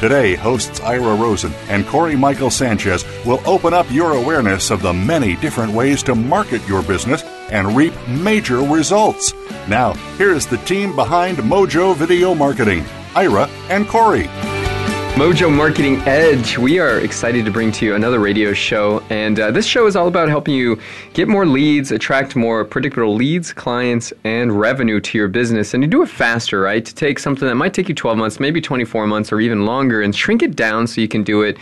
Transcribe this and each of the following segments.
Today, hosts Ira Rosen and Corey Michael Sanchez will open up your awareness of the many different ways to market your business and reap major results. Now, here's the team behind Mojo Video Marketing Ira and Corey. Mojo Marketing Edge. We are excited to bring to you another radio show. And uh, this show is all about helping you get more leads, attract more predictable leads, clients, and revenue to your business. And you do it faster, right? To take something that might take you 12 months, maybe 24 months, or even longer, and shrink it down so you can do it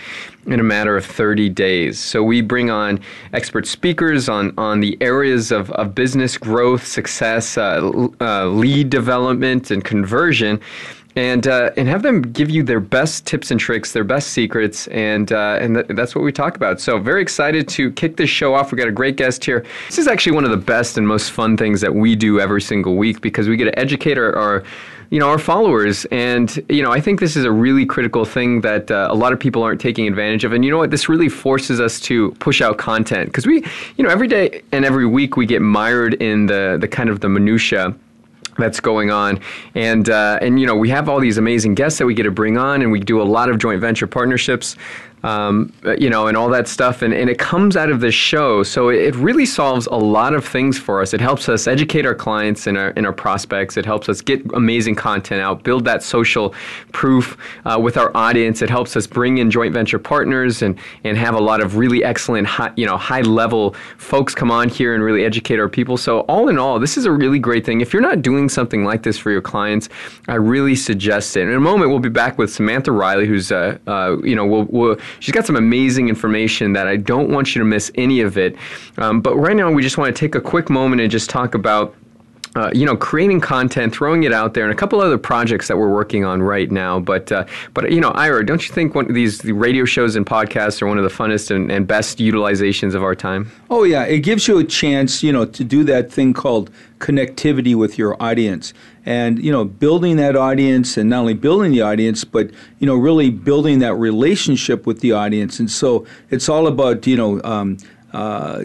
in a matter of 30 days. So we bring on expert speakers on, on the areas of, of business growth, success, uh, uh, lead development, and conversion and uh, and have them give you their best tips and tricks, their best secrets, and uh, and th- that's what we talk about. So very excited to kick this show off. We got a great guest here. This is actually one of the best and most fun things that we do every single week because we get to educate our, our you know our followers and you know i think this is a really critical thing that uh, a lot of people aren't taking advantage of and you know what this really forces us to push out content because we you know every day and every week we get mired in the the kind of the minutia that's going on. And uh, and you know we have all these amazing guests that we get to bring on and we do a lot of joint venture partnerships um, you know, and all that stuff. And, and it comes out of this show. So it really solves a lot of things for us. It helps us educate our clients and our, and our prospects. It helps us get amazing content out, build that social proof uh, with our audience. It helps us bring in joint venture partners and, and have a lot of really excellent, high, you know, high level folks come on here and really educate our people. So all in all, this is a really great thing. If you're not doing something like this for your clients, I really suggest it. In a moment, we'll be back with Samantha Riley, who's, uh, uh, you know, we'll, we'll She's got some amazing information that I don't want you to miss any of it. Um, but right now, we just want to take a quick moment and just talk about uh, you know, creating content, throwing it out there, and a couple other projects that we're working on right now. But, uh, but you know, Ira, don't you think one of these the radio shows and podcasts are one of the funnest and, and best utilizations of our time? Oh yeah, it gives you a chance, you know, to do that thing called connectivity with your audience, and you know, building that audience, and not only building the audience, but you know, really building that relationship with the audience. And so it's all about you know. Um, uh,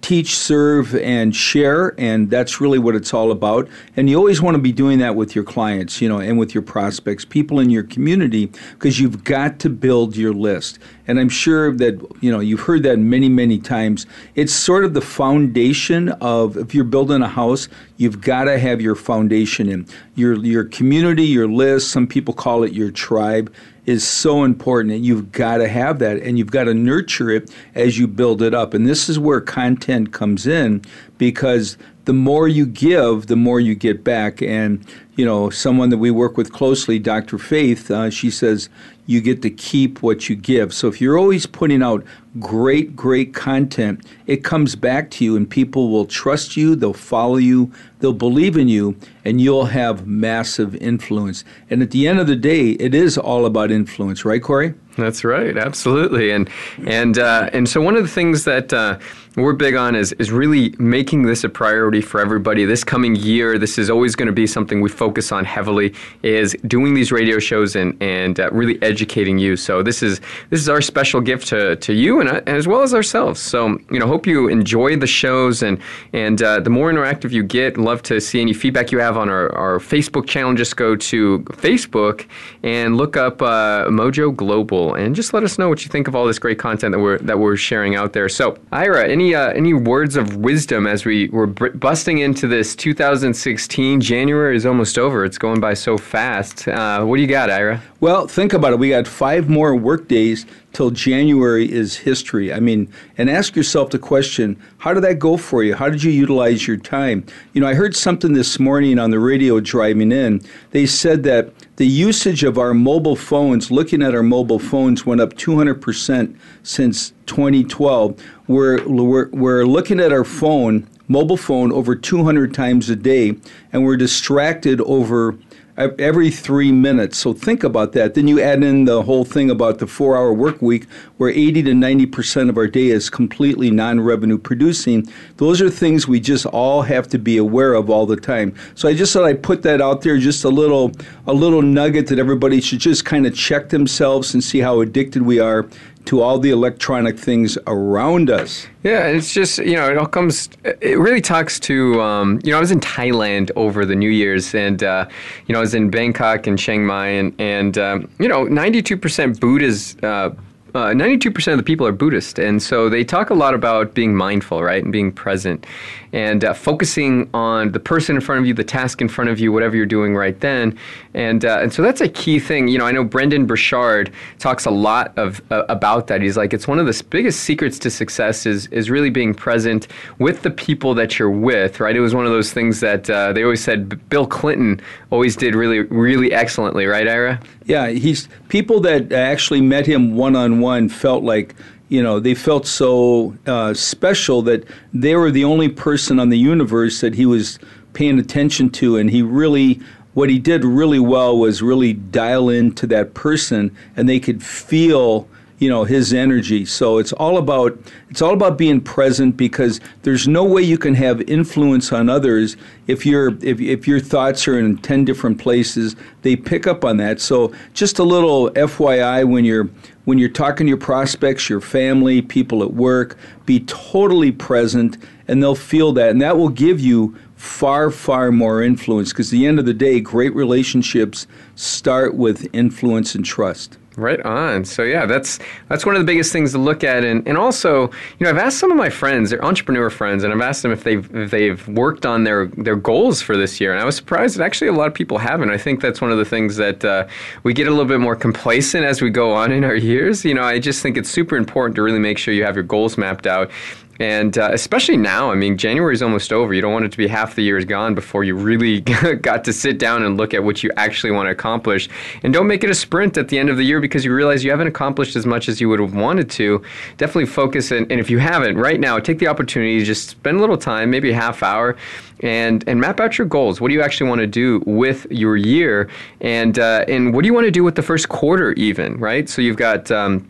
teach, serve, and share, and that's really what it's all about. And you always want to be doing that with your clients, you know, and with your prospects, people in your community, because you've got to build your list. And I'm sure that you know you've heard that many, many times. It's sort of the foundation of if you're building a house, you've got to have your foundation in your your community, your list. Some people call it your tribe is so important and you've got to have that and you've got to nurture it as you build it up. And this is where content comes in because the more you give the more you get back. And you know someone that we work with closely dr faith uh, she says you get to keep what you give. So if you're always putting out great great content it comes back to you and people will trust you they'll follow you they'll believe in you and you'll have massive influence. And at the end of the day it is all about influence right corey? That's right, absolutely, and and uh, and so one of the things that uh, we're big on is is really making this a priority for everybody. This coming year, this is always going to be something we focus on heavily. Is doing these radio shows and and uh, really educating you. So this is this is our special gift to, to you and, uh, as well as ourselves. So you know, hope you enjoy the shows and and uh, the more interactive you get, love to see any feedback you have on our, our Facebook channel. Just go to Facebook and look up uh, Mojo Global and just let us know what you think of all this great content that we're that we're sharing out there. So Ira, any uh, any words of wisdom as we we're busting into this 2016? January is almost over. It's going by so fast. Uh, what do you got, Ira? Well, think about it. We got five more work days till January is history. I mean, and ask yourself the question, how did that go for you? How did you utilize your time? You know, I heard something this morning on the radio driving in. They said that the usage of our mobile phones, looking at our mobile phones, went up 200% since 2012. We're, we're, we're looking at our phone, mobile phone, over 200 times a day, and we're distracted over every three minutes. So think about that. Then you add in the whole thing about the four hour work week, where 80 to 90% of our day is completely non revenue producing. Those are things we just all have to be aware of all the time. So I just thought I'd put that out there, just a little, a little nugget that everybody should just kind of check themselves and see how addicted we are to all the electronic things around us. Yeah, it's just you know it all comes. It really talks to um, you know I was in Thailand over the New Year's and uh, you know I was in Bangkok and Chiang Mai and and um, you know ninety two percent Buddhas. Uh, uh, 92% of the people are Buddhist, and so they talk a lot about being mindful, right, and being present, and uh, focusing on the person in front of you, the task in front of you, whatever you're doing right then, and uh, and so that's a key thing. You know, I know Brendon Burchard talks a lot of uh, about that. He's like, it's one of the biggest secrets to success is is really being present with the people that you're with, right? It was one of those things that uh, they always said Bill Clinton always did really really excellently, right, Ira? Yeah, he's people that actually met him one on one felt like you know they felt so uh, special that they were the only person on the universe that he was paying attention to, and he really what he did really well was really dial into that person, and they could feel you know his energy. So it's all about it's all about being present because there's no way you can have influence on others if your if, if your thoughts are in 10 different places. They pick up on that. So just a little fyi when you're when you're talking to your prospects your family people at work be totally present and they'll feel that. And that will give you far far more influence because at the end of the day great relationships start with influence and trust Right on. So yeah, that's that's one of the biggest things to look at, and, and also, you know, I've asked some of my friends, they're entrepreneur friends, and I've asked them if they've if they've worked on their their goals for this year, and I was surprised that actually a lot of people haven't. I think that's one of the things that uh, we get a little bit more complacent as we go on in our years. You know, I just think it's super important to really make sure you have your goals mapped out, and uh, especially now, I mean, January is almost over. You don't want it to be half the year is gone before you really got to sit down and look at what you actually want to accomplish. And don't make it a sprint at the end of the year because you realize you haven't accomplished as much as you would have wanted to. Definitely focus, and, and if you haven't, right now, take the opportunity to just spend a little time, maybe a half hour, and and map out your goals. What do you actually want to do with your year, and uh, and what do you want to do with the first quarter, even right? So you've got. Um,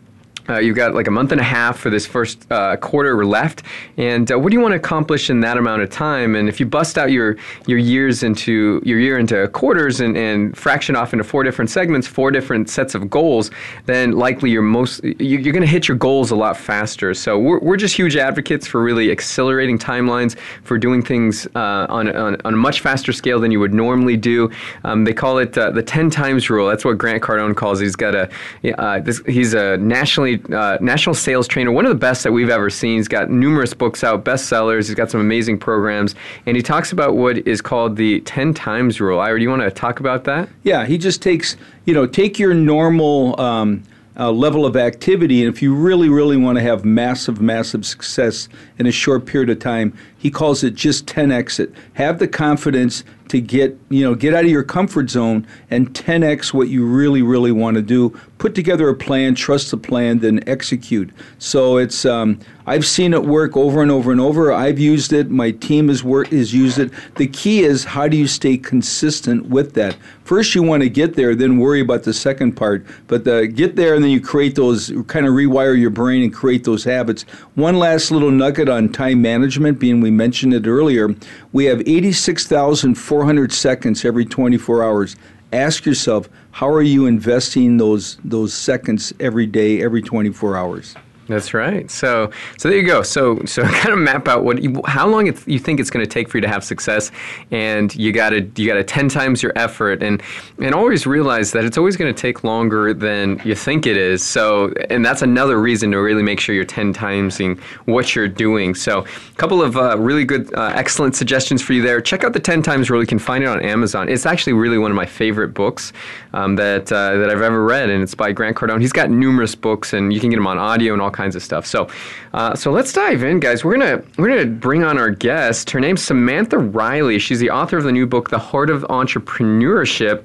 uh, you've got like a month and a half for this first uh, quarter left, and uh, what do you want to accomplish in that amount of time? And if you bust out your your years into your year into quarters and, and fraction off into four different segments, four different sets of goals, then likely you're most you're going to hit your goals a lot faster. So we're, we're just huge advocates for really accelerating timelines for doing things uh, on, on, on a much faster scale than you would normally do. Um, they call it uh, the ten times rule. That's what Grant Cardone calls. It. He's got a uh, this, he's a nationally uh, national sales trainer, one of the best that we've ever seen. He's got numerous books out, bestsellers. He's got some amazing programs, and he talks about what is called the ten times rule. Ira, do you want to talk about that? Yeah, he just takes you know take your normal. Um, uh, level of activity, and if you really, really want to have massive, massive success in a short period of time, he calls it just 10x it. Have the confidence to get you know get out of your comfort zone and 10x what you really really want to do. Put together a plan trust the plan then execute. So it's um, i've seen it work over and over and over. I've used it. My team has worked has used it. The key is how do you stay consistent with that? First you want to get there then worry about the second part. But the, get there and then you create those kind of rewire your brain and create those habits. One last little nugget on time management being we mentioned it earlier we have 86,400 seconds every 24 hours. Ask yourself, how are you investing those those seconds every day, every 24 hours? That's right. So, so there you go. So, so kind of map out what you, how long it, you think it's going to take for you to have success, and you got to you got to ten times your effort, and and always realize that it's always going to take longer than you think it is. So, and that's another reason to really make sure you're ten timesing what you're doing. So, a couple of uh, really good, uh, excellent suggestions for you there. Check out the Ten Times Rule. You can find it on Amazon. It's actually really one of my favorite books um, that uh, that I've ever read, and it's by Grant Cardone. He's got numerous books, and you can get them on audio and all kinds kinds of stuff. So, uh, so let's dive in, guys. We're gonna we're gonna bring on our guest. Her name's Samantha Riley. She's the author of the new book, The Heart of Entrepreneurship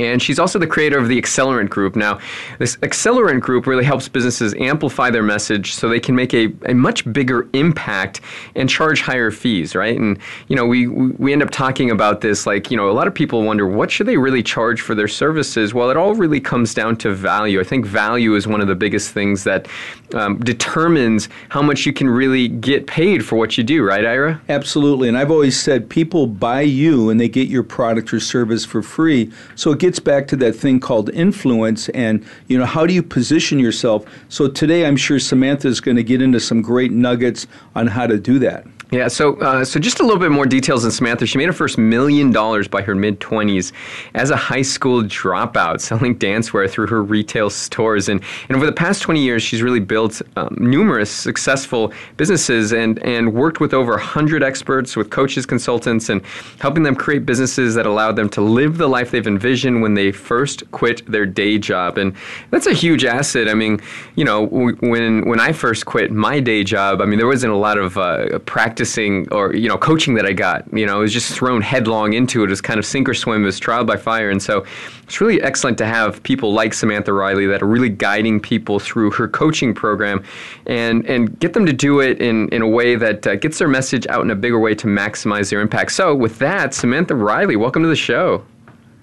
and she's also the creator of the Accelerant Group. Now, this Accelerant Group really helps businesses amplify their message so they can make a, a much bigger impact and charge higher fees, right? And, you know, we, we end up talking about this like, you know, a lot of people wonder what should they really charge for their services? Well, it all really comes down to value. I think value is one of the biggest things that um, determines how much you can really get paid for what you do, right, Ira? Absolutely. And I've always said people buy you and they get your product or service for free. So it gets back to that thing called influence and, you know, how do you position yourself? So today I'm sure Samantha is going to get into some great nuggets on how to do that. Yeah, so uh, so just a little bit more details on Samantha. She made her first million dollars by her mid twenties as a high school dropout, selling dancewear through her retail stores. And, and over the past twenty years, she's really built um, numerous successful businesses and and worked with over hundred experts, with coaches, consultants, and helping them create businesses that allowed them to live the life they've envisioned when they first quit their day job. And that's a huge asset. I mean, you know, when when I first quit my day job, I mean, there wasn't a lot of uh, practice practicing or you know coaching that I got. You know, I was just thrown headlong into it. It was kind of sink or swim. It was trial by fire, and so it's really excellent to have people like Samantha Riley that are really guiding people through her coaching program, and and get them to do it in in a way that uh, gets their message out in a bigger way to maximize their impact. So with that, Samantha Riley, welcome to the show.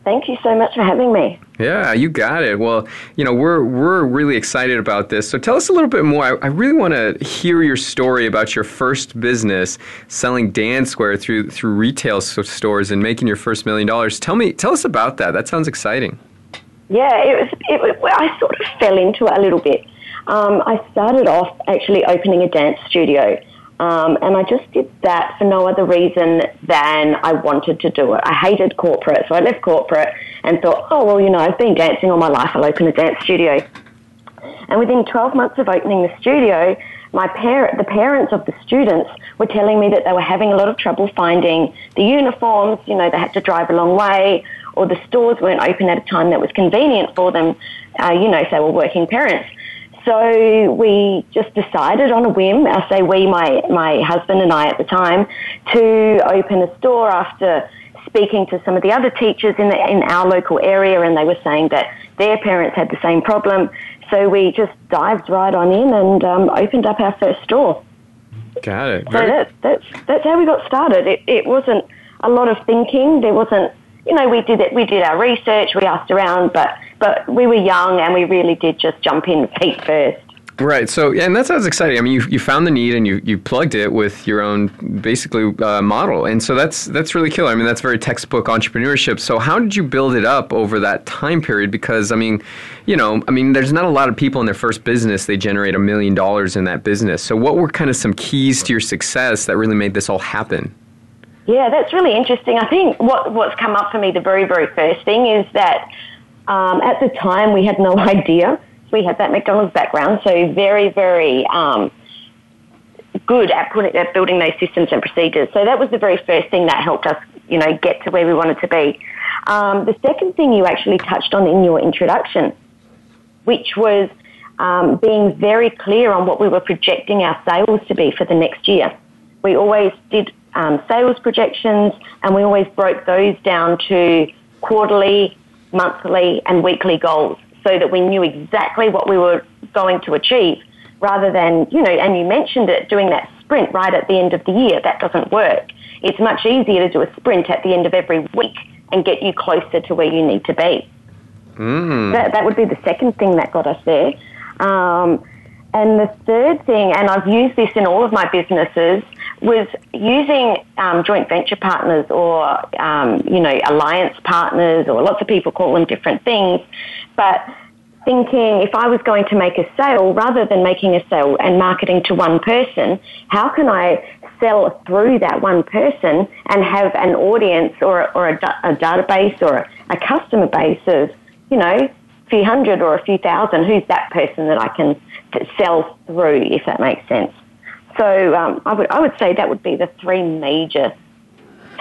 Thank you so much for having me. Yeah, you got it. Well, you know, we're we're really excited about this. So tell us a little bit more. I, I really want to hear your story about your first business selling dancewear through through retail stores and making your first million dollars. Tell me, tell us about that. That sounds exciting. Yeah, it was. It was I sort of fell into it a little bit. Um, I started off actually opening a dance studio. Um, and I just did that for no other reason than I wanted to do it. I hated corporate, so I left corporate and thought, oh, well, you know, I've been dancing all my life, I'll open a dance studio. And within 12 months of opening the studio, my parent, the parents of the students were telling me that they were having a lot of trouble finding the uniforms. You know, they had to drive a long way, or the stores weren't open at a time that was convenient for them. Uh, you know, if they were working parents. So we just decided on a whim, I say we, my, my husband and I at the time, to open a store after speaking to some of the other teachers in, the, in our local area and they were saying that their parents had the same problem. So we just dived right on in and um, opened up our first store. Got it. So that, that's, that's how we got started. It, it wasn't a lot of thinking. There wasn't, you know, we did it, we did our research, we asked around, but but we were young and we really did just jump in feet first. Right. So, and that sounds exciting. I mean, you, you found the need and you, you plugged it with your own basically uh, model, and so that's that's really killer. I mean, that's very textbook entrepreneurship. So, how did you build it up over that time period? Because I mean, you know, I mean, there's not a lot of people in their first business they generate a million dollars in that business. So, what were kind of some keys to your success that really made this all happen? Yeah, that's really interesting. I think what what's come up for me the very very first thing is that um, at the time, we had no idea. We had that McDonald's background, so very, very um, good at, putting, at building those systems and procedures. So that was the very first thing that helped us, you know, get to where we wanted to be. Um, the second thing you actually touched on in your introduction, which was um, being very clear on what we were projecting our sales to be for the next year. We always did um, sales projections, and we always broke those down to quarterly, monthly, and weekly goals so that we knew exactly what we were going to achieve rather than, you know, and you mentioned it, doing that sprint right at the end of the year. That doesn't work. It's much easier to do a sprint at the end of every week and get you closer to where you need to be. Mm. That, that would be the second thing that got us there. Um, and the third thing, and I've used this in all of my businesses, was using um, joint venture partners or, um, you know, alliance partners, or lots of people call them different things. But thinking if I was going to make a sale, rather than making a sale and marketing to one person, how can I sell through that one person and have an audience or, or a, a database or a, customer base of, you know, a few hundred or a few thousand? Who's that person that I can sell through, if that makes sense? So um, I, would, I would say that would be the three major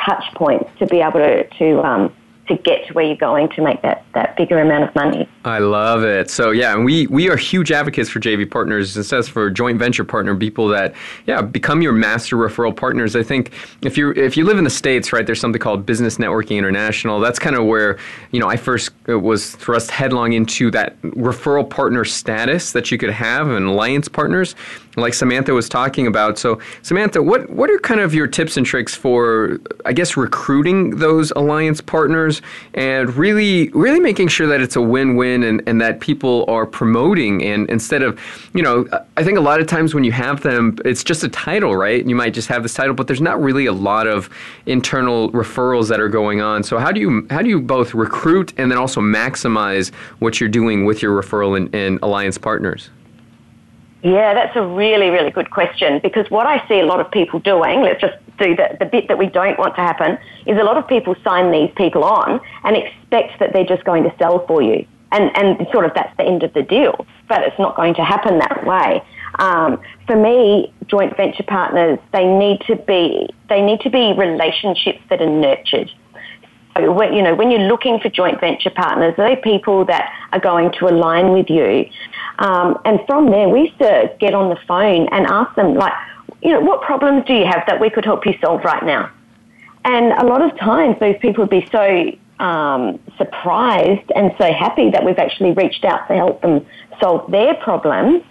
touch points to be able to, to um, to get to where you're going to make that, that bigger amount of money. I love it. So yeah, and we we are huge advocates for JV partners. It says for joint venture partner people that yeah become your master referral partners. I think if you if you live in the states, right, there's something called Business Networking International. That's kind of where you know I first was thrust headlong into that referral partner status that you could have and alliance partners like Samantha was talking about. So, Samantha, what, what are kind of your tips and tricks for, I guess, recruiting those alliance partners and really, really making sure that it's a win-win and, and that people are promoting and instead of, you know, I think a lot of times when you have them, it's just a title, right? You might just have this title, but there's not really a lot of internal referrals that are going on. So, how do you how do you both recruit and then also maximize what you're doing with your referral and, and alliance partners? Yeah, that's a really, really good question because what I see a lot of people doing, let's just do the, the bit that we don't want to happen, is a lot of people sign these people on and expect that they're just going to sell for you. And, and sort of that's the end of the deal. But it's not going to happen that way. Um, for me, joint venture partners, they need to be, they need to be relationships that are nurtured you know, when you're looking for joint venture partners, they're people that are going to align with you. Um, and from there, we used to get on the phone and ask them, like, you know, what problems do you have that we could help you solve right now? And a lot of times, those people would be so um, surprised and so happy that we've actually reached out to help them solve their problems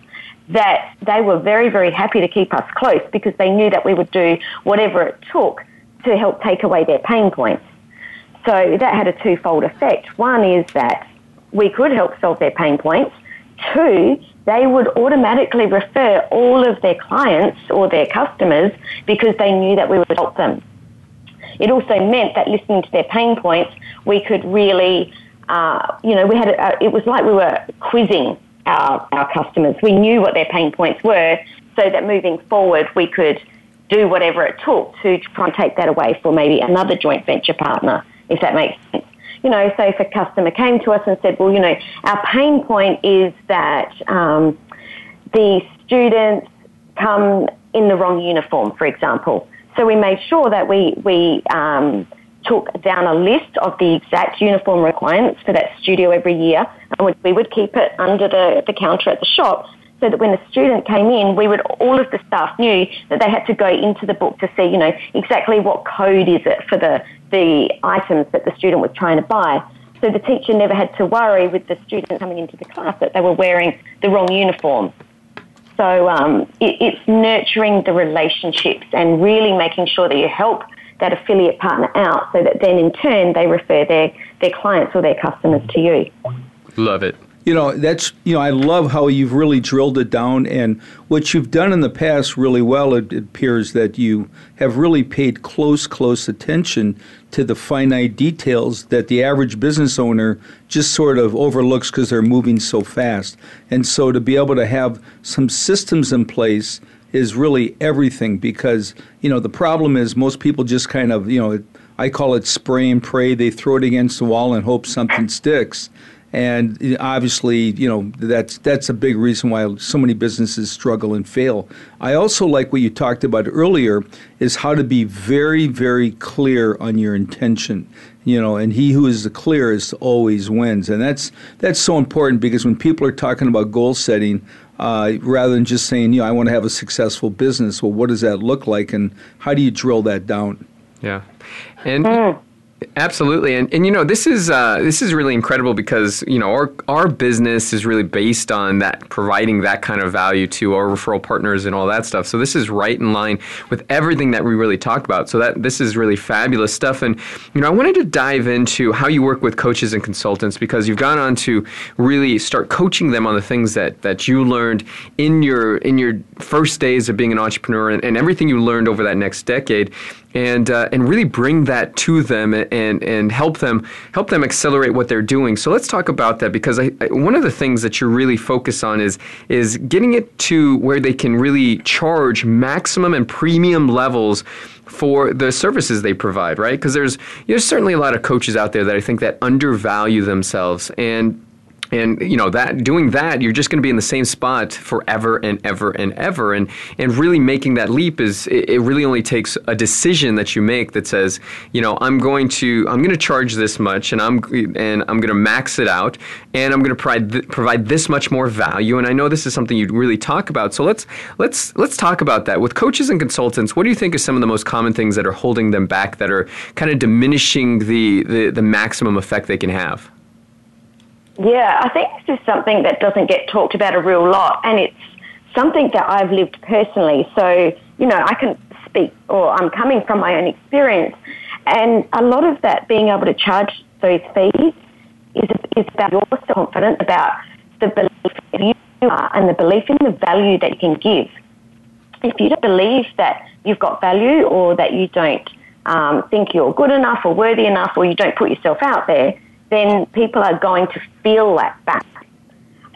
that they were very, very happy to keep us close because they knew that we would do whatever it took to help take away their pain points. So that had a twofold effect. One is that we could help solve their pain points. Two, they would automatically refer all of their clients or their customers because they knew that we would help them. It also meant that listening to their pain points, we could really, uh, you know, we had a, it was like we were quizzing our, our customers. We knew what their pain points were so that moving forward we could do whatever it took to try and take that away for maybe another joint venture partner if that makes sense. You know, so if a customer came to us and said, well, you know, our pain point is that um, the students come in the wrong uniform, for example. So we made sure that we, we um, took down a list of the exact uniform requirements for that studio every year, and we would keep it under the, the counter at the shop so that when a student came in, we would all of the staff knew that they had to go into the book to see, you know, exactly what code is it for the the items that the student was trying to buy. So the teacher never had to worry with the student coming into the class that they were wearing the wrong uniform. So um, it, it's nurturing the relationships and really making sure that you help that affiliate partner out so that then in turn they refer their, their clients or their customers to you. Love it you know that's you know I love how you've really drilled it down and what you've done in the past really well it, appears that you have really paid close close attention to the finite details that the average business owner just sort of overlooks because they're moving so fast. And so to be able to have some systems in place is really everything because you know the problem is most people just kind of you know I call it spray and pray. They throw it against the wall and hope something sticks and obviously, you know that's that's a big reason why so many businesses struggle and fail. I also like what you talked about earlier is how to be very, very clear on your intention. You know, and he who is the clearest always wins, and that's that's so important because when people are talking about goal setting, uh, rather than just saying, you know, I want to have a successful business. Well, what does that look like, and how do you drill that down? Yeah, and mm. Absolutely, and and you know this is uh, this is really incredible because you know our our business is really based on that providing that kind of value to our referral partners and all that stuff. So this is right in line with everything that we really talked about. So that this is really fabulous stuff. And you know I wanted to dive into how you work with coaches and consultants because you've gone on to really start coaching them on the things that that you learned in your in your first days of being an entrepreneur and, and everything you learned over that next decade. And uh, and really bring that to them and and help them help them accelerate what they're doing. So let's talk about that because I, I, one of the things that you're really focused on is is getting it to where they can really charge maximum and premium levels for the services they provide, right? Because there's there's certainly a lot of coaches out there that I think that undervalue themselves and and you know that doing that you're just going to be in the same spot forever and ever and ever. And and really making that leap is it, it, really only takes a decision that you make that says you know I'm going to I'm going to charge this much and I'm and I'm going to max it out and I'm going to provide th- provide this much more value. And I know this is something you'd really talk about. So let's let's let's talk about that. With coaches and consultants what do you think is some of the most common things that are holding them back that are kind of diminishing the the, the maximum effect they can have yeah, I think this is something that doesn't get talked about a real lot, and it's something that I've lived personally. So, you know, I can speak, or I'm coming from my own experience, and a lot of that being able to charge those fees is, is about your confidence, about the belief in you are, and the belief in the value that you can give. If you don't believe that you've got value, or that you don't um, think you're good enough or worthy enough, or you don't put yourself out there, then people are going to feel that back.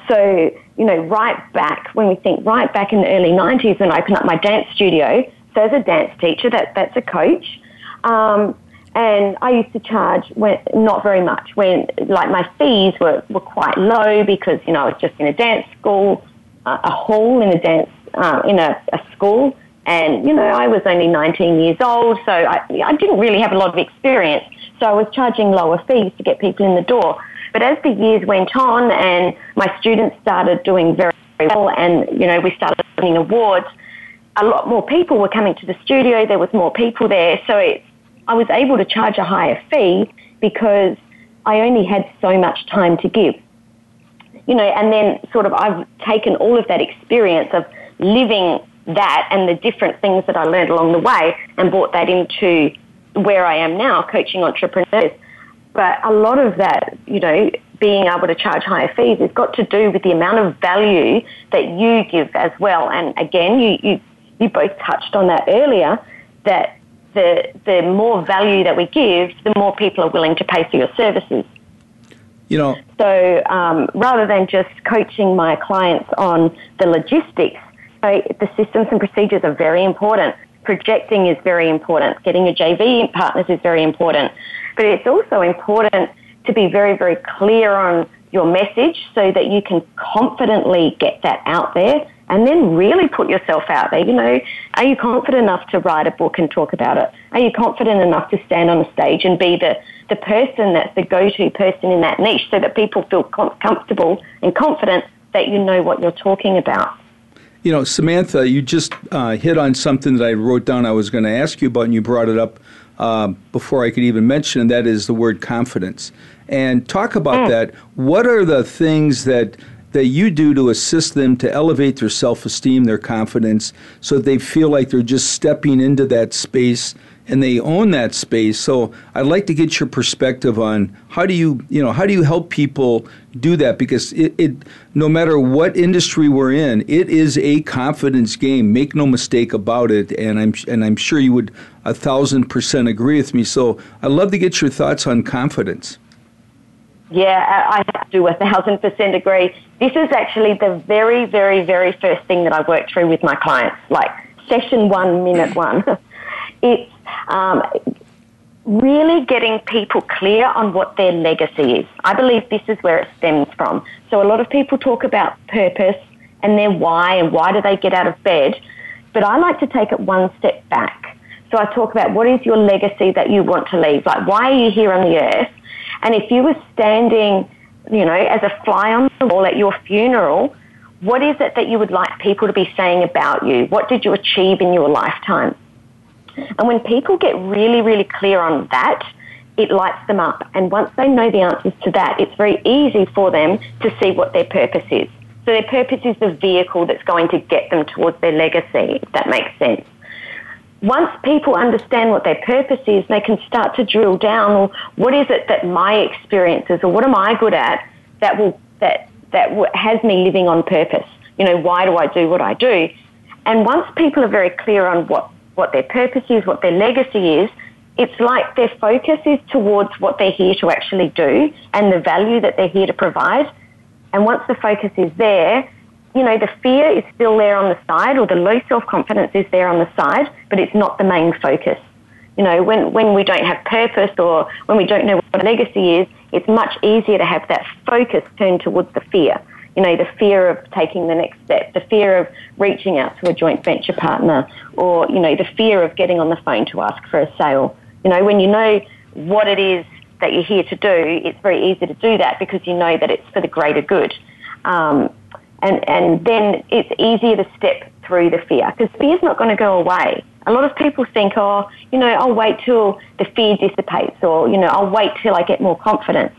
So, you know, right back, when we think right back in the early 90s when I opened up my dance studio, so as a dance teacher, that, that's a coach. Um, and I used to charge when, not very much when like my fees were, were quite low because, you know, I was just in a dance school, uh, a hall in a dance, uh, in a, a school. And, you know, I was only 19 years old, so I, I didn't really have a lot of experience. So I was charging lower fees to get people in the door. But as the years went on and my students started doing very well and, you know, we started winning awards, a lot more people were coming to the studio. There was more people there. So it, I was able to charge a higher fee because I only had so much time to give. You know, and then sort of I've taken all of that experience of living that and the different things that I learned along the way and brought that into where I am now, coaching entrepreneurs. But a lot of that, you know, being able to charge higher fees has got to do with the amount of value that you give as well. And again, you, you, you both touched on that earlier, that the, the more value that we give, the more people are willing to pay for your services. You know, so um, rather than just coaching my clients on the logistics, so the systems and procedures are very important projecting is very important. Getting your JV partners is very important. But it's also important to be very, very clear on your message so that you can confidently get that out there and then really put yourself out there. You know, are you confident enough to write a book and talk about it? Are you confident enough to stand on a stage and be the, the person that's the go-to person in that niche so that people feel com- comfortable and confident that you know what you're talking about? You know, Samantha, you just uh, hit on something that I wrote down I was going to ask you about, and you brought it up uh, before I could even mention, and that is the word confidence. And talk about mm. that. What are the things that that you do to assist them to elevate their self-esteem, their confidence, so they feel like they're just stepping into that space and they own that space. So I'd like to get your perspective on how do you, you know, how do you help people do that? Because it, it no matter what industry we're in, it is a confidence game. Make no mistake about it. And I'm and I'm sure you would a thousand percent agree with me. So I'd love to get your thoughts on confidence. Yeah, I do a thousand percent agree. This is actually the very, very, very first thing that I work through with my clients, like session one, minute one. it's um, really getting people clear on what their legacy is. I believe this is where it stems from. So a lot of people talk about purpose and their why and why do they get out of bed, but I like to take it one step back. So I talk about what is your legacy that you want to leave? Like why are you here on the earth? And if you were standing, you know, as a fly on the wall at your funeral, what is it that you would like people to be saying about you? What did you achieve in your lifetime? And when people get really, really clear on that, it lights them up. And once they know the answers to that, it's very easy for them to see what their purpose is. So their purpose is the vehicle that's going to get them towards their legacy, if that makes sense. Once people understand what their purpose is, they can start to drill down, well, what is it that my experiences or what am I good at that will, that, that has me living on purpose? You know, why do I do what I do? And once people are very clear on what what their purpose is, what their legacy is, it's like their focus is towards what they're here to actually do and the value that they're here to provide. And once the focus is there, you know, the fear is still there on the side or the low self confidence is there on the side, but it's not the main focus. You know, when, when we don't have purpose or when we don't know what legacy is, it's much easier to have that focus turned towards the fear. You know, the fear of taking the next step, the fear of reaching out to a joint venture partner, or, you know, the fear of getting on the phone to ask for a sale. You know, when you know what it is that you're here to do, it's very easy to do that because you know that it's for the greater good. Um, and, and then it's easier to step through the fear because fear's not going to go away. A lot of people think, oh, you know, I'll wait till the fear dissipates or, you know, I'll wait till I get more confidence.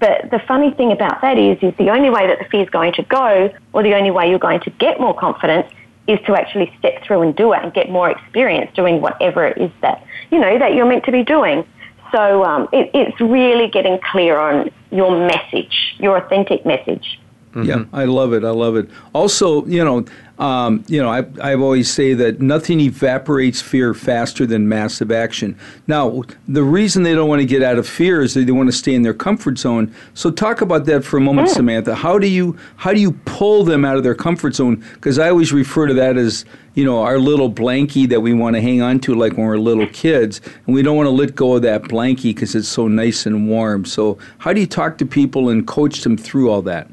But the funny thing about that is, is the only way that the fear is going to go or the only way you're going to get more confidence is to actually step through and do it and get more experience doing whatever it is that, you know, that you're meant to be doing. So um, it, it's really getting clear on your message, your authentic message. Mm-hmm. Yeah, I love it. I love it. Also, you know, um, you know, I, I always say that nothing evaporates fear faster than massive action. Now, the reason they don't want to get out of fear is they want to stay in their comfort zone. So, talk about that for a moment, Samantha. How do you how do you pull them out of their comfort zone? Because I always refer to that as you know our little blankie that we want to hang on to, like when we're little kids, and we don't want to let go of that blankie because it's so nice and warm. So, how do you talk to people and coach them through all that?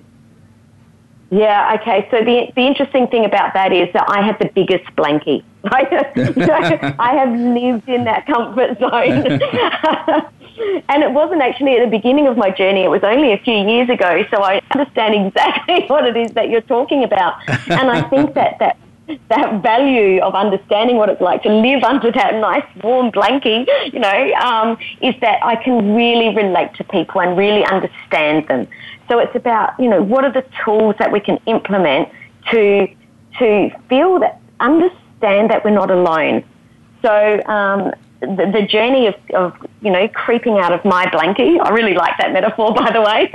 Yeah, okay. So the, the interesting thing about that is that I have the biggest blankie. I have lived in that comfort zone. and it wasn't actually at the beginning of my journey, it was only a few years ago, so I understand exactly what it is that you're talking about. And I think that that that value of understanding what it's like to live under that nice warm blankie, you know, um, is that I can really relate to people and really understand them. So it's about, you know, what are the tools that we can implement to, to feel that, understand that we're not alone. So um, the, the, journey of, of, you know, creeping out of my blankie, I really like that metaphor, by the way,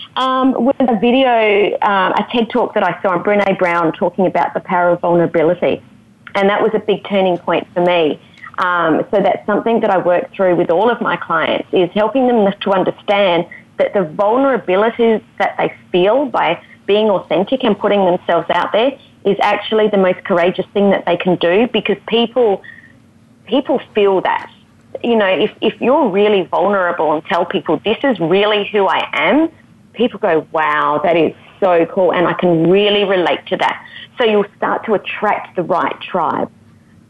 um, was a video, um, a TED talk that I saw on Brene Brown talking about the power of vulnerability. And that was a big turning point for me. Um, so that's something that I work through with all of my clients is helping them to understand that the vulnerabilities that they feel by being authentic and putting themselves out there is actually the most courageous thing that they can do because people people feel that. You know, if, if you're really vulnerable and tell people this is really who I am, people go, wow, that is so cool and I can really relate to that. So you'll start to attract the right tribe.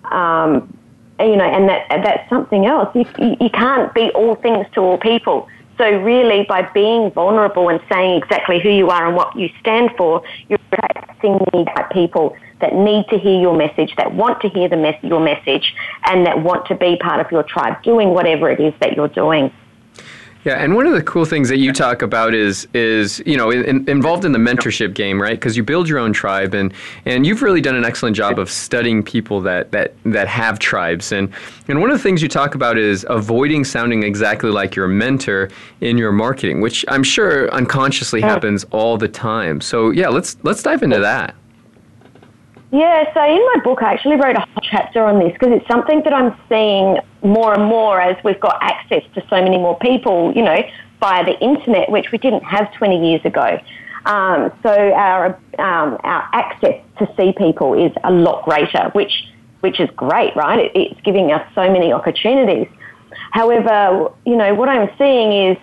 Um, you know, and that that's something else. You, you can't be all things to all people. So really, by being vulnerable and saying exactly who you are and what you stand for, you're attracting the right people that need to hear your message, that want to hear the mes- your message, and that want to be part of your tribe, doing whatever it is that you're doing. Yeah, and one of the cool things that you talk about is is you know in, involved in the mentorship game, right? Because you build your own tribe, and and you've really done an excellent job of studying people that that that have tribes, and and one of the things you talk about is avoiding sounding exactly like your mentor in your marketing, which I'm sure unconsciously happens all the time. So yeah, let's let's dive into that. Yeah, so in my book, I actually wrote a whole chapter on this because it's something that I'm seeing more and more as we've got access to so many more people, you know, via the internet, which we didn't have 20 years ago. Um, so our um, our access to see people is a lot greater, which which is great, right? It, it's giving us so many opportunities. However, you know what I'm seeing is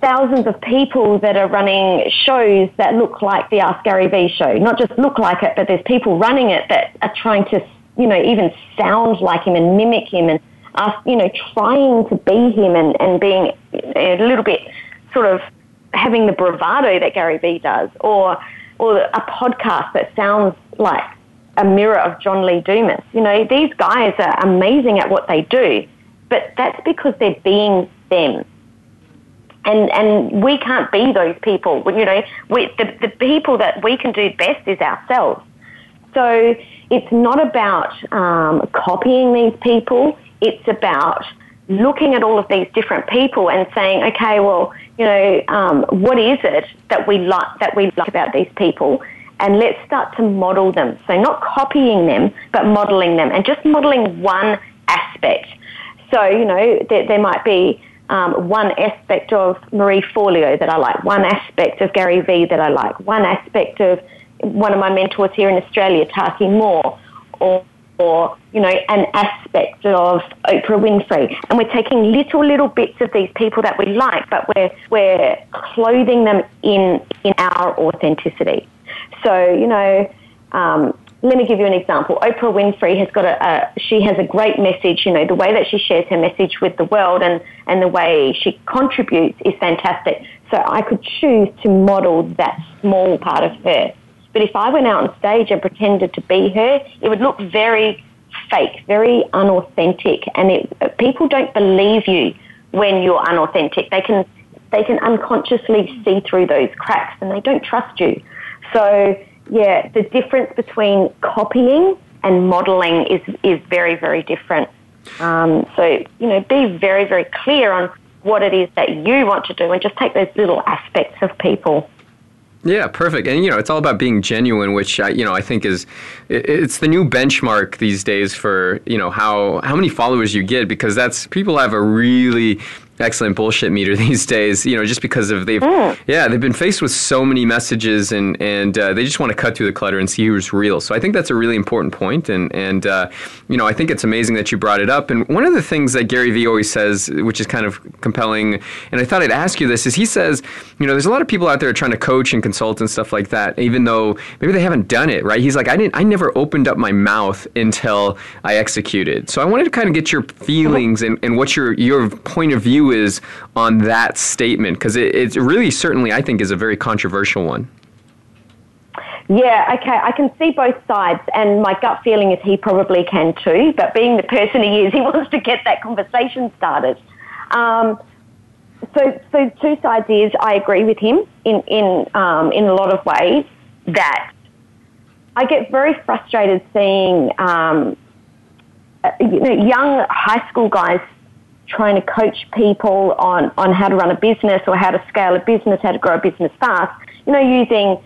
thousands of people that are running shows that look like the Ask Gary Vee show. Not just look like it, but there's people running it that are trying to, you know, even sound like him and mimic him and ask, you know, trying to be him and, and being a little bit sort of having the bravado that Gary Vee does or, or a podcast that sounds like a mirror of John Lee Dumas. You know, these guys are amazing at what they do, but that's because they're being them and and we can't be those people. You know, we, the the people that we can do best is ourselves. So it's not about um, copying these people. It's about looking at all of these different people and saying, okay, well, you know, um, what is it that we like that we like about these people, and let's start to model them. So not copying them, but modeling them and just modeling one aspect. So, you know, there, there might be um, one aspect of Marie Forleo that I like, one aspect of Gary Vee that I like, one aspect of one of my mentors here in Australia, Taki Moore, or, or you know, an aspect of Oprah Winfrey. And we're taking little, little bits of these people that we like, but we're, we're clothing them in, in our authenticity. So, you know, um, let me give you an example. Oprah Winfrey has got a, a, she has a great message. You know, the way that she shares her message with the world and, and the way she contributes is fantastic. So I could choose to model that small part of her. But if I went out on stage and pretended to be her, it would look very fake, very unauthentic, and it, people don't believe you when you're unauthentic. They can they can unconsciously see through those cracks, and they don't trust you. So yeah, the difference between copying and modeling is is very very different. Um, so you know, be very very clear on what it is that you want to do, and just take those little aspects of people. Yeah, perfect. And you know, it's all about being genuine, which I, you know I think is it's the new benchmark these days for you know how how many followers you get because that's people have a really excellent bullshit meter these days. You know, just because of they've mm. yeah they've been faced with so many messages and and uh, they just want to cut through the clutter and see who's real. So I think that's a really important point and and uh, you know I think it's amazing that you brought it up. And one of the things that Gary Vee always says, which is kind of compelling, and I thought I'd ask you this, is he says you know there's a lot of people out there trying to coach and consult and stuff like that, even though maybe they haven't done it right. He's like I didn't I never opened up my mouth until I executed. So I wanted to kind of get your feelings and, and what your your point of view is on that statement? Because it, it really, certainly, I think, is a very controversial one. Yeah, okay, I can see both sides, and my gut feeling is he probably can too. But being the person he is, he wants to get that conversation started. Um, so, so two sides is I agree with him in in um, in a lot of ways that I get very frustrated seeing um, uh, you know young high school guys trying to coach people on, on how to run a business or how to scale a business, how to grow a business fast, you know, using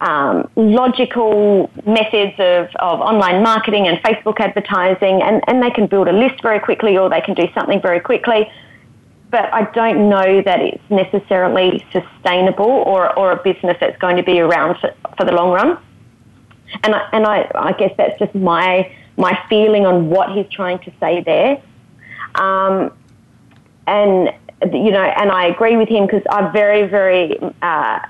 um, logical methods of, of online marketing and Facebook advertising, and, and they can build a list very quickly or they can do something very quickly. But I don't know that it's necessarily sustainable or, or a business that's going to be around for, for the long run. And I, and I, I guess that's just my, my feeling on what he's trying to say there. Um, and you know, and I agree with him because I'm very, very uh,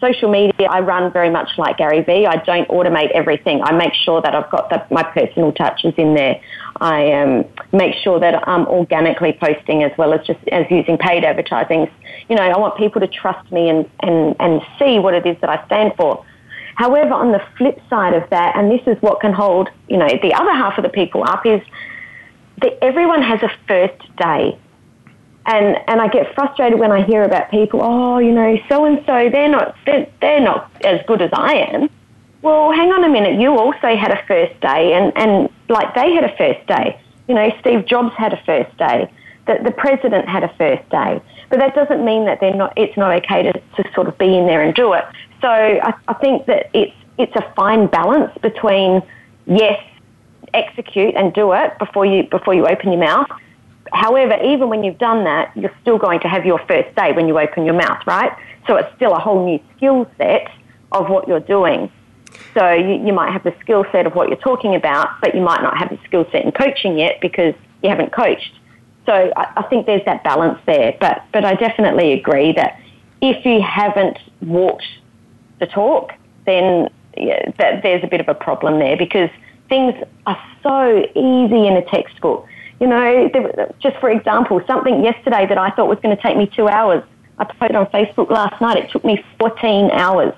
social media. I run very much like Gary Vee. I don't automate everything. I make sure that I've got the, my personal touches in there. I um, make sure that I'm organically posting as well as just as using paid advertising. You know, I want people to trust me and, and, and see what it is that I stand for. However, on the flip side of that, and this is what can hold, you know, the other half of the people up is that everyone has a first day. And, and I get frustrated when I hear about people, oh, you know, so and so, they're not, they're, they're not as good as I am. Well, hang on a minute, you also had a first day, and, and like they had a first day. You know, Steve Jobs had a first day. The, the president had a first day. But that doesn't mean that they're not, it's not okay to, to sort of be in there and do it. So I, I think that it's, it's a fine balance between, yes, execute and do it before you before you open your mouth. However, even when you've done that, you're still going to have your first day when you open your mouth, right? So it's still a whole new skill set of what you're doing. So you, you might have the skill set of what you're talking about, but you might not have the skill set in coaching yet because you haven't coached. So I, I think there's that balance there. But but I definitely agree that if you haven't walked the talk, then yeah, that there's a bit of a problem there because things are so easy in a textbook. You know, just for example, something yesterday that I thought was going to take me two hours, I posted on Facebook last night. It took me 14 hours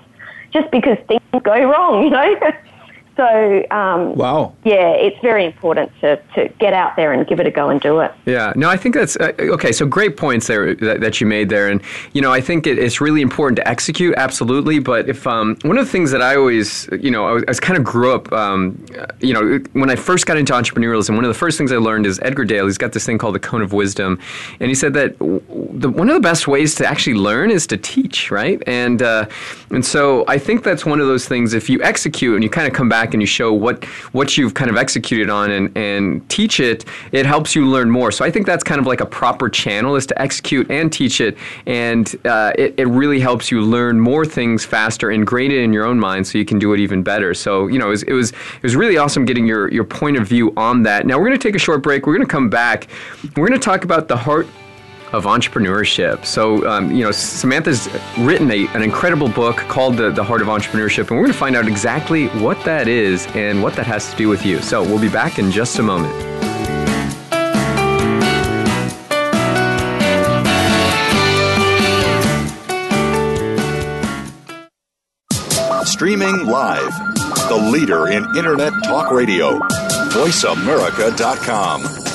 just because things go wrong, you know. So, um, wow. Yeah, it's very important to, to get out there and give it a go and do it. Yeah, no, I think that's uh, okay. So great points there that, that, you made there, and you know, I think it, it's really important to execute, absolutely. But if um, one of the things that I always, you know, I, was, I was kind of grew up, um, you know, when I first got into entrepreneurialism, one of the first things I learned is Edgar Dale. He's got this thing called the cone of wisdom, and he said that the, one of the best ways to actually learn is to teach, right? And uh, and so I think that's one of those things. If you execute and you kind of come back back and you show what what you've kind of executed on and, and teach it, it helps you learn more. So I think that's kind of like a proper channel is to execute and teach it, and uh, it, it really helps you learn more things faster, ingrain it in your own mind, so you can do it even better. So you know, it was it was, it was really awesome getting your your point of view on that. Now we're going to take a short break. We're going to come back. We're going to talk about the heart of entrepreneurship. So, um, you know, Samantha's written a, an incredible book called the, the Heart of Entrepreneurship, and we're going to find out exactly what that is and what that has to do with you. So, we'll be back in just a moment. Streaming live, the leader in Internet Talk Radio, VoiceAmerica.com.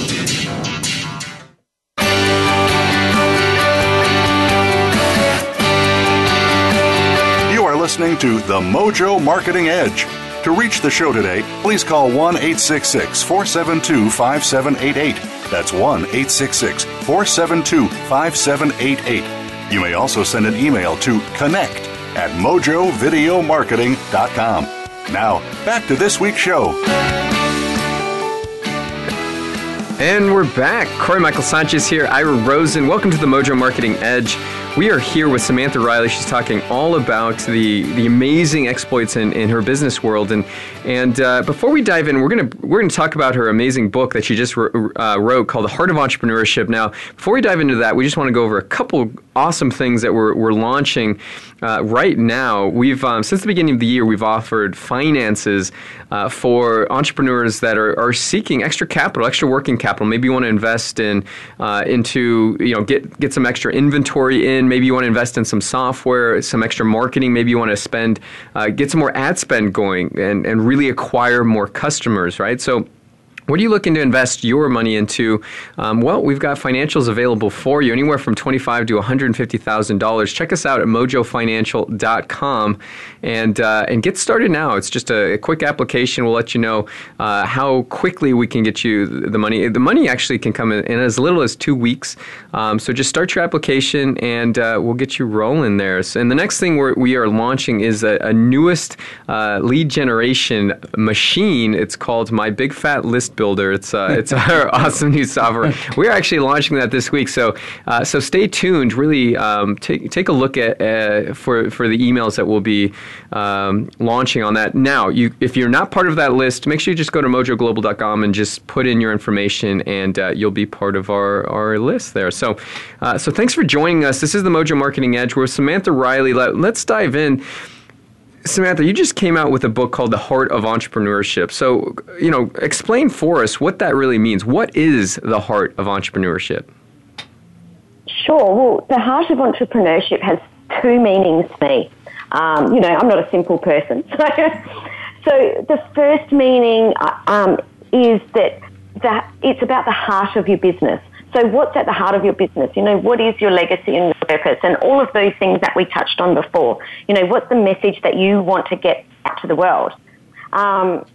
listening to The Mojo Marketing Edge. To reach the show today, please call 1 866 472 5788. That's 1 866 472 5788. You may also send an email to connect at mojovideomarketing.com. Now, back to this week's show. And we're back. Corey Michael Sanchez here, Ira Rosen. Welcome to the Mojo Marketing Edge. We are here with Samantha Riley. She's talking all about the, the amazing exploits in, in her business world. And and uh, before we dive in, we're gonna we're gonna talk about her amazing book that she just uh, wrote called The Heart of Entrepreneurship. Now, before we dive into that, we just want to go over a couple awesome things that we're, we're launching uh, right now. We've um, since the beginning of the year, we've offered finances uh, for entrepreneurs that are, are seeking extra capital, extra working capital. Maybe you want to invest in uh, into you know get get some extra inventory in. Maybe you want to invest in some software, some extra marketing. Maybe you want to spend uh, get some more ad spend going and and really acquire more customers, right? So What are you looking to invest your money into? Um, well, we've got financials available for you, anywhere from twenty-five to one hundred fifty thousand dollars. Check us out at mojofinancial.com and uh, and get started now. It's just a, a quick application. We'll let you know uh, how quickly we can get you the money. The money actually can come in, in as little as two weeks. Um, so just start your application, and uh, we'll get you rolling there. And the next thing we're, we are launching is a, a newest uh, lead generation machine. It's called My Big Fat List Builder. It's uh, it's our awesome new software. We're actually launching that this week. So uh, so stay tuned. Really um, take take a look at uh, for for the emails that we'll be um, launching on that. Now, you if you're not part of that list, make sure you just go to mojoglobal.com and just put in your information, and uh, you'll be part of our our list there. So uh, so thanks for joining us. This is the Mojo Marketing Edge. We're Samantha Riley. Let, let's dive in. Samantha, you just came out with a book called The Heart of Entrepreneurship. So, you know, explain for us what that really means. What is the heart of entrepreneurship? Sure. Well, the heart of entrepreneurship has two meanings to me. Um, you know, I'm not a simple person. So, so the first meaning uh, um, is that that it's about the heart of your business. So what's at the heart of your business? You know, what is your legacy and your purpose? And all of those things that we touched on before. You know, what's the message that you want to get out to the world? Um,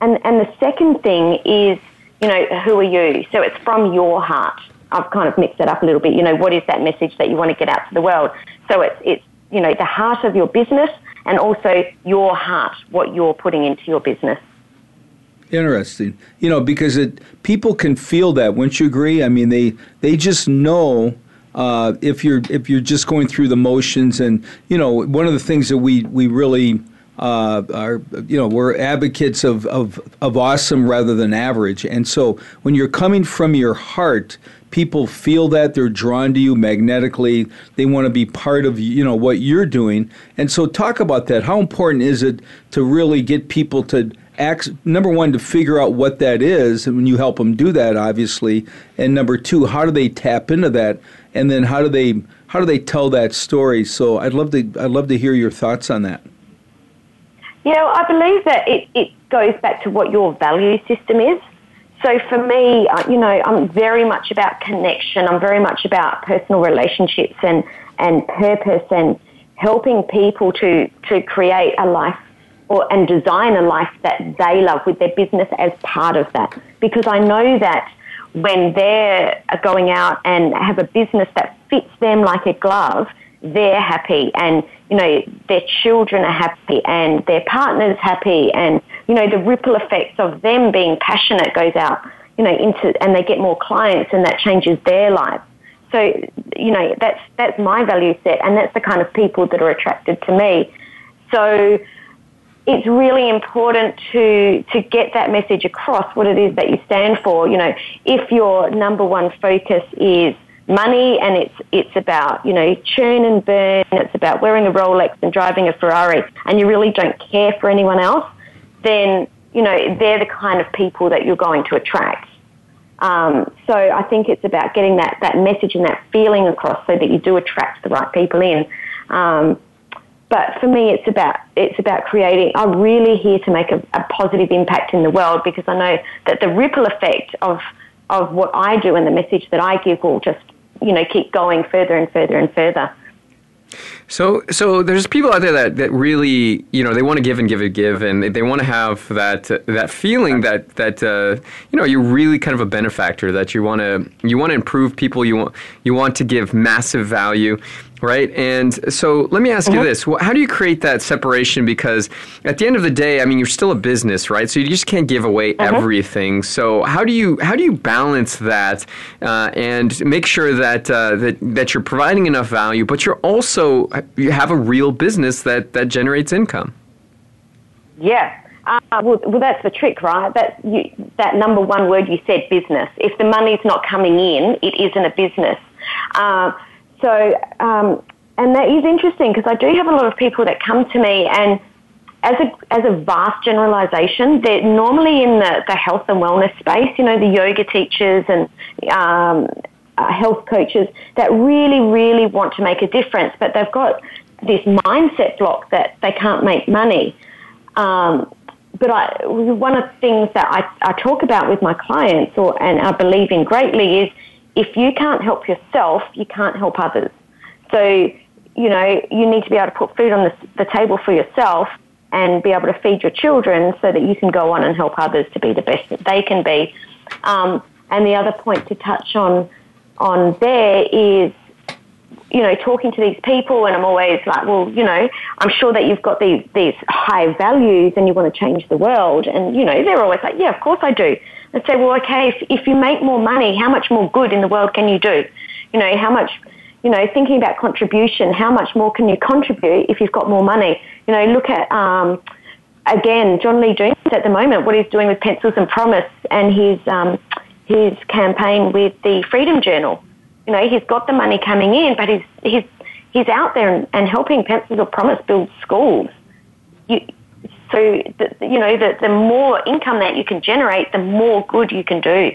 and, and the second thing is, you know, who are you? So it's from your heart. I've kind of mixed it up a little bit. You know, what is that message that you want to get out to the world? So it's, it's, you know, the heart of your business and also your heart, what you're putting into your business. Interesting. You know, because it people can feel that. Wouldn't you agree? I mean, they they just know uh, if you're if you're just going through the motions, and you know, one of the things that we we really uh, are you know we're advocates of, of of awesome rather than average, and so when you're coming from your heart, people feel that they're drawn to you magnetically. They want to be part of you know what you're doing, and so talk about that. How important is it to really get people to Acts, number one, to figure out what that is, and when you help them do that, obviously, and number two, how do they tap into that, and then how do they how do they tell that story? So I'd love to I'd love to hear your thoughts on that. Know, I believe that it, it goes back to what your value system is. So for me, uh, you know, I'm very much about connection. I'm very much about personal relationships and and purpose and helping people to to create a life or, and design a life that they love with their business as part of that. Because I know that when they're going out and have a business that fits them like a glove, they're happy and, you know, their children are happy and their partner's happy and, you know, the ripple effects of them being passionate goes out, you know, into, and they get more clients and that changes their lives. So, you know, that's, that's my value set and that's the kind of people that are attracted to me. So, it's really important to to get that message across what it is that you stand for. You know, if your number one focus is money and it's it's about you know churn and burn, it's about wearing a Rolex and driving a Ferrari, and you really don't care for anyone else, then you know they're the kind of people that you're going to attract. Um, so I think it's about getting that that message and that feeling across so that you do attract the right people in. Um, but for me, it's about it's about creating. I'm really here to make a, a positive impact in the world because I know that the ripple effect of of what I do and the message that I give will just you know keep going further and further and further. So, so there's people out there that, that really, you know, they want to give and give and give, and they, they want to have that uh, that feeling that that uh, you know you're really kind of a benefactor, that you want to you want to improve people, you want you want to give massive value, right? And so let me ask mm-hmm. you this: How do you create that separation? Because at the end of the day, I mean, you're still a business, right? So you just can't give away mm-hmm. everything. So how do you how do you balance that uh, and make sure that uh, that that you're providing enough value, but you're also you have a real business that that generates income? Yeah. Uh, well, well, that's the trick, right? That you, that number one word you said, business. If the money's not coming in, it isn't a business. So, um, and that is interesting because I do have a lot of people that come to me and as a, as a vast generalization, they're normally in the, the health and wellness space, you know, the yoga teachers and um, uh, health coaches that really, really want to make a difference, but they've got this mindset block that they can't make money. Um, but I, one of the things that I, I talk about with my clients, or and I believe in greatly, is if you can't help yourself, you can't help others. So, you know, you need to be able to put food on the, the table for yourself and be able to feed your children so that you can go on and help others to be the best that they can be. Um, and the other point to touch on on there is, you know, talking to these people, and I'm always like, well, you know, I'm sure that you've got these these high values and you want to change the world, and you know, they're always like, yeah, of course I do. I say, well, okay, if, if you make more money, how much more good in the world can you do? You know, how much, you know, thinking about contribution, how much more can you contribute if you've got more money? You know, look at, um, again, John Lee Dumas at the moment, what he's doing with Pencils of Promise and his, um, his campaign with the Freedom Journal. You know, he's got the money coming in, but he's, he's, he's out there and, and helping Pencils of Promise build schools. You, so, the, you know, the, the more income that you can generate, the more good you can do.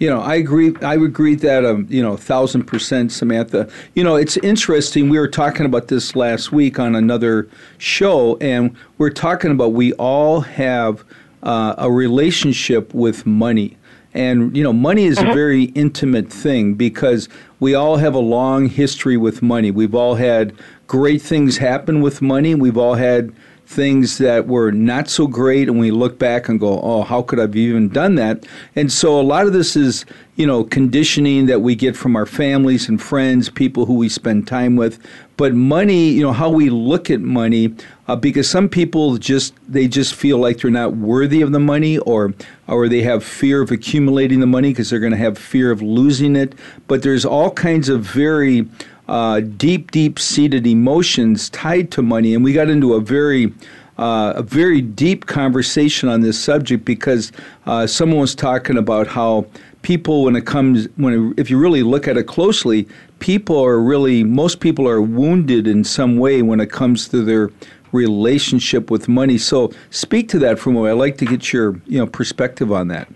You know, I agree. I agree that um, you know, thousand percent, Samantha. You know, it's interesting. We were talking about this last week on another show, and we're talking about we all have uh, a relationship with money. And you know, money is a mm-hmm. very intimate thing because we all have a long history with money. We've all had great things happen with money. We've all had things that were not so great and we look back and go oh how could i've even done that? And so a lot of this is you know conditioning that we get from our families and friends people who we spend time with. But money you know how we look at money uh, because some people just they just feel like they're not worthy of the money or or they have fear of accumulating the money because they're going to have fear of losing it. But there's all kinds of very uh, deep, deep seated emotions tied to money. And we got into a very uh, a very deep conversation on this subject because uh, someone was talking about how people, when it comes, when if you really look at it closely, people are really most people are wounded in some way when it comes to their relationship with money. So, speak to that for a moment. I'd like to get your you know perspective on that.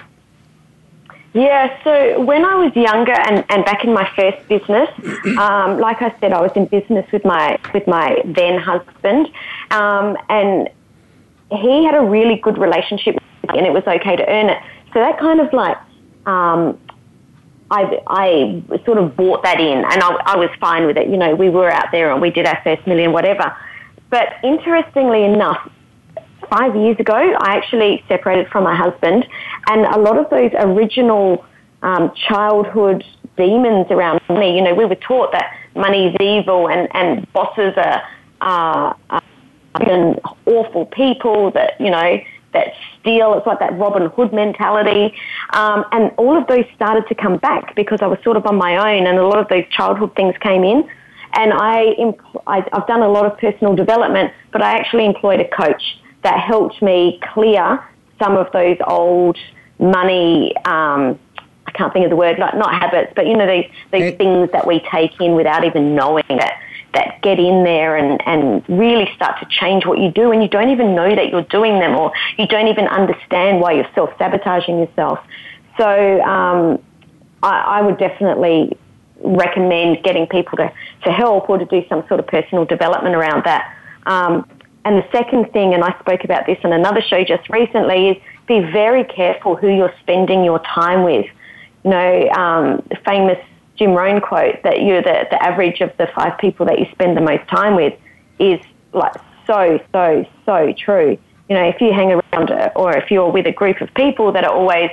Yeah, so when I was younger and, and back in my first business, um, like I said, I was in business with my with my then husband, um, and he had a really good relationship, and it was okay to earn it. So that kind of like um, I, I sort of bought that in, and I, I was fine with it. You know, we were out there and we did our first million, whatever. But interestingly enough, five years ago, I actually separated from my husband, and a lot of those original um, childhood demons around money, you know, we were taught that money is evil and, and bosses are, are, are awful people that, you know, that steal. It's like that Robin Hood mentality. Um, and all of those started to come back because I was sort of on my own and a lot of those childhood things came in. And I, I've done a lot of personal development, but I actually employed a coach that helped me clear some of those old money. Um, I can't think of the word, like not habits, but you know these these things that we take in without even knowing it that get in there and, and really start to change what you do and you don't even know that you're doing them or you don't even understand why you're self sabotaging yourself. So um, I, I, would definitely recommend getting people to, to help or to do some sort of personal development around that. Um, and the second thing, and I spoke about this on another show just recently, is be very careful who you're spending your time with. You know, um, famous Jim Rohn quote that you're the, the average of the five people that you spend the most time with is like so, so, so true. You know, if you hang around or if you're with a group of people that are always,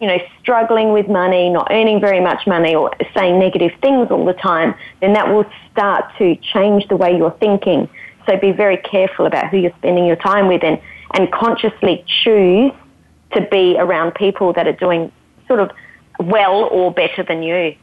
you know, struggling with money, not earning very much money or saying negative things all the time, then that will start to change the way you're thinking. So be very careful about who you're spending your time with and, and consciously choose to be around people that are doing sort of well or better than you.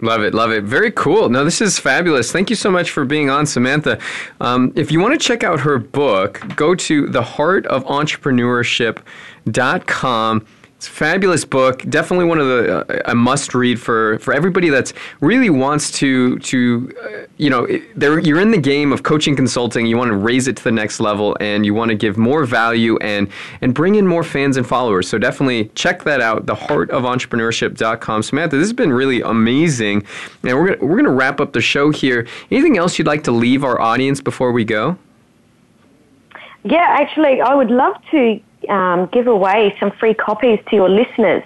Love it, love it. Very cool. No, this is fabulous. Thank you so much for being on, Samantha. Um, if you want to check out her book, go to theheartofentrepreneurship.com. It's a fabulous book. Definitely one of the uh, a must read for for everybody that's really wants to to uh, you know you're in the game of coaching consulting. You want to raise it to the next level and you want to give more value and and bring in more fans and followers. So definitely check that out. The Heart of Theheartofentrepreneurship.com. Samantha, this has been really amazing, and we're gonna, we're gonna wrap up the show here. Anything else you'd like to leave our audience before we go? Yeah, actually, I would love to um, give away some free copies to your listeners.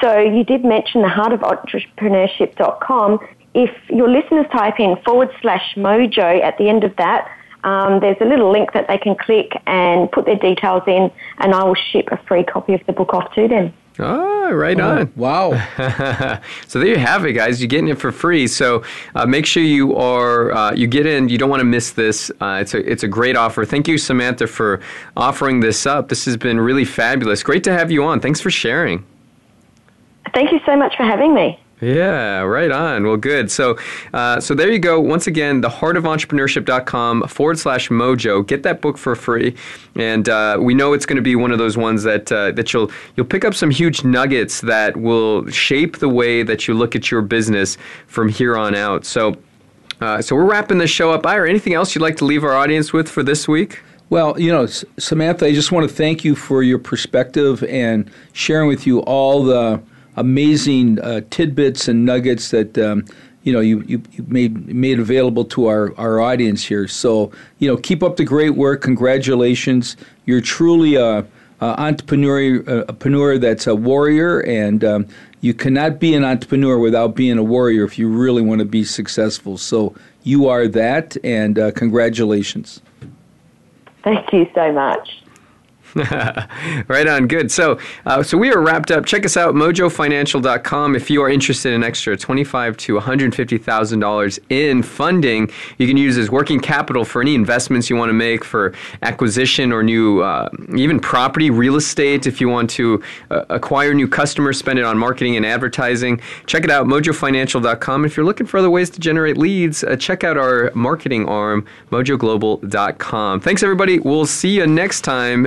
So you did mention the heartofentrepreneurship.com. If your listeners type in forward slash mojo at the end of that, um, there's a little link that they can click and put their details in, and I will ship a free copy of the book off to them. Oh, right oh, on. Wow. so there you have it, guys. You're getting it for free. So uh, make sure you are uh, you get in. You don't want to miss this. Uh, it's a it's a great offer. Thank you, Samantha, for offering this up. This has been really fabulous. Great to have you on. Thanks for sharing. Thank you so much for having me. Yeah, right on. Well, good. So, uh, so there you go. Once again, theheartofentrepreneurship.com forward slash mojo. Get that book for free, and uh, we know it's going to be one of those ones that uh, that you'll you'll pick up some huge nuggets that will shape the way that you look at your business from here on out. So, uh, so we're wrapping this show up. Ira, anything else you'd like to leave our audience with for this week? Well, you know, Samantha, I just want to thank you for your perspective and sharing with you all the amazing uh, tidbits and nuggets that um, you know you, you, you, made made available to our, our audience here. So you know, keep up the great work. Congratulations. You're truly a, a entrepreneur, a entrepreneur that's a warrior, and um, you cannot be an entrepreneur without being a warrior if you really want to be successful. So you are that, and uh, congratulations. Thank you so much. right on. Good. So, uh, so we are wrapped up. Check us out, mojofinancial.com. If you are interested in extra twenty-five to one hundred fifty thousand dollars in funding, you can use as working capital for any investments you want to make for acquisition or new, uh, even property, real estate. If you want to uh, acquire new customers, spend it on marketing and advertising. Check it out, mojofinancial.com. If you're looking for other ways to generate leads, uh, check out our marketing arm, mojoglobal.com. Thanks, everybody. We'll see you next time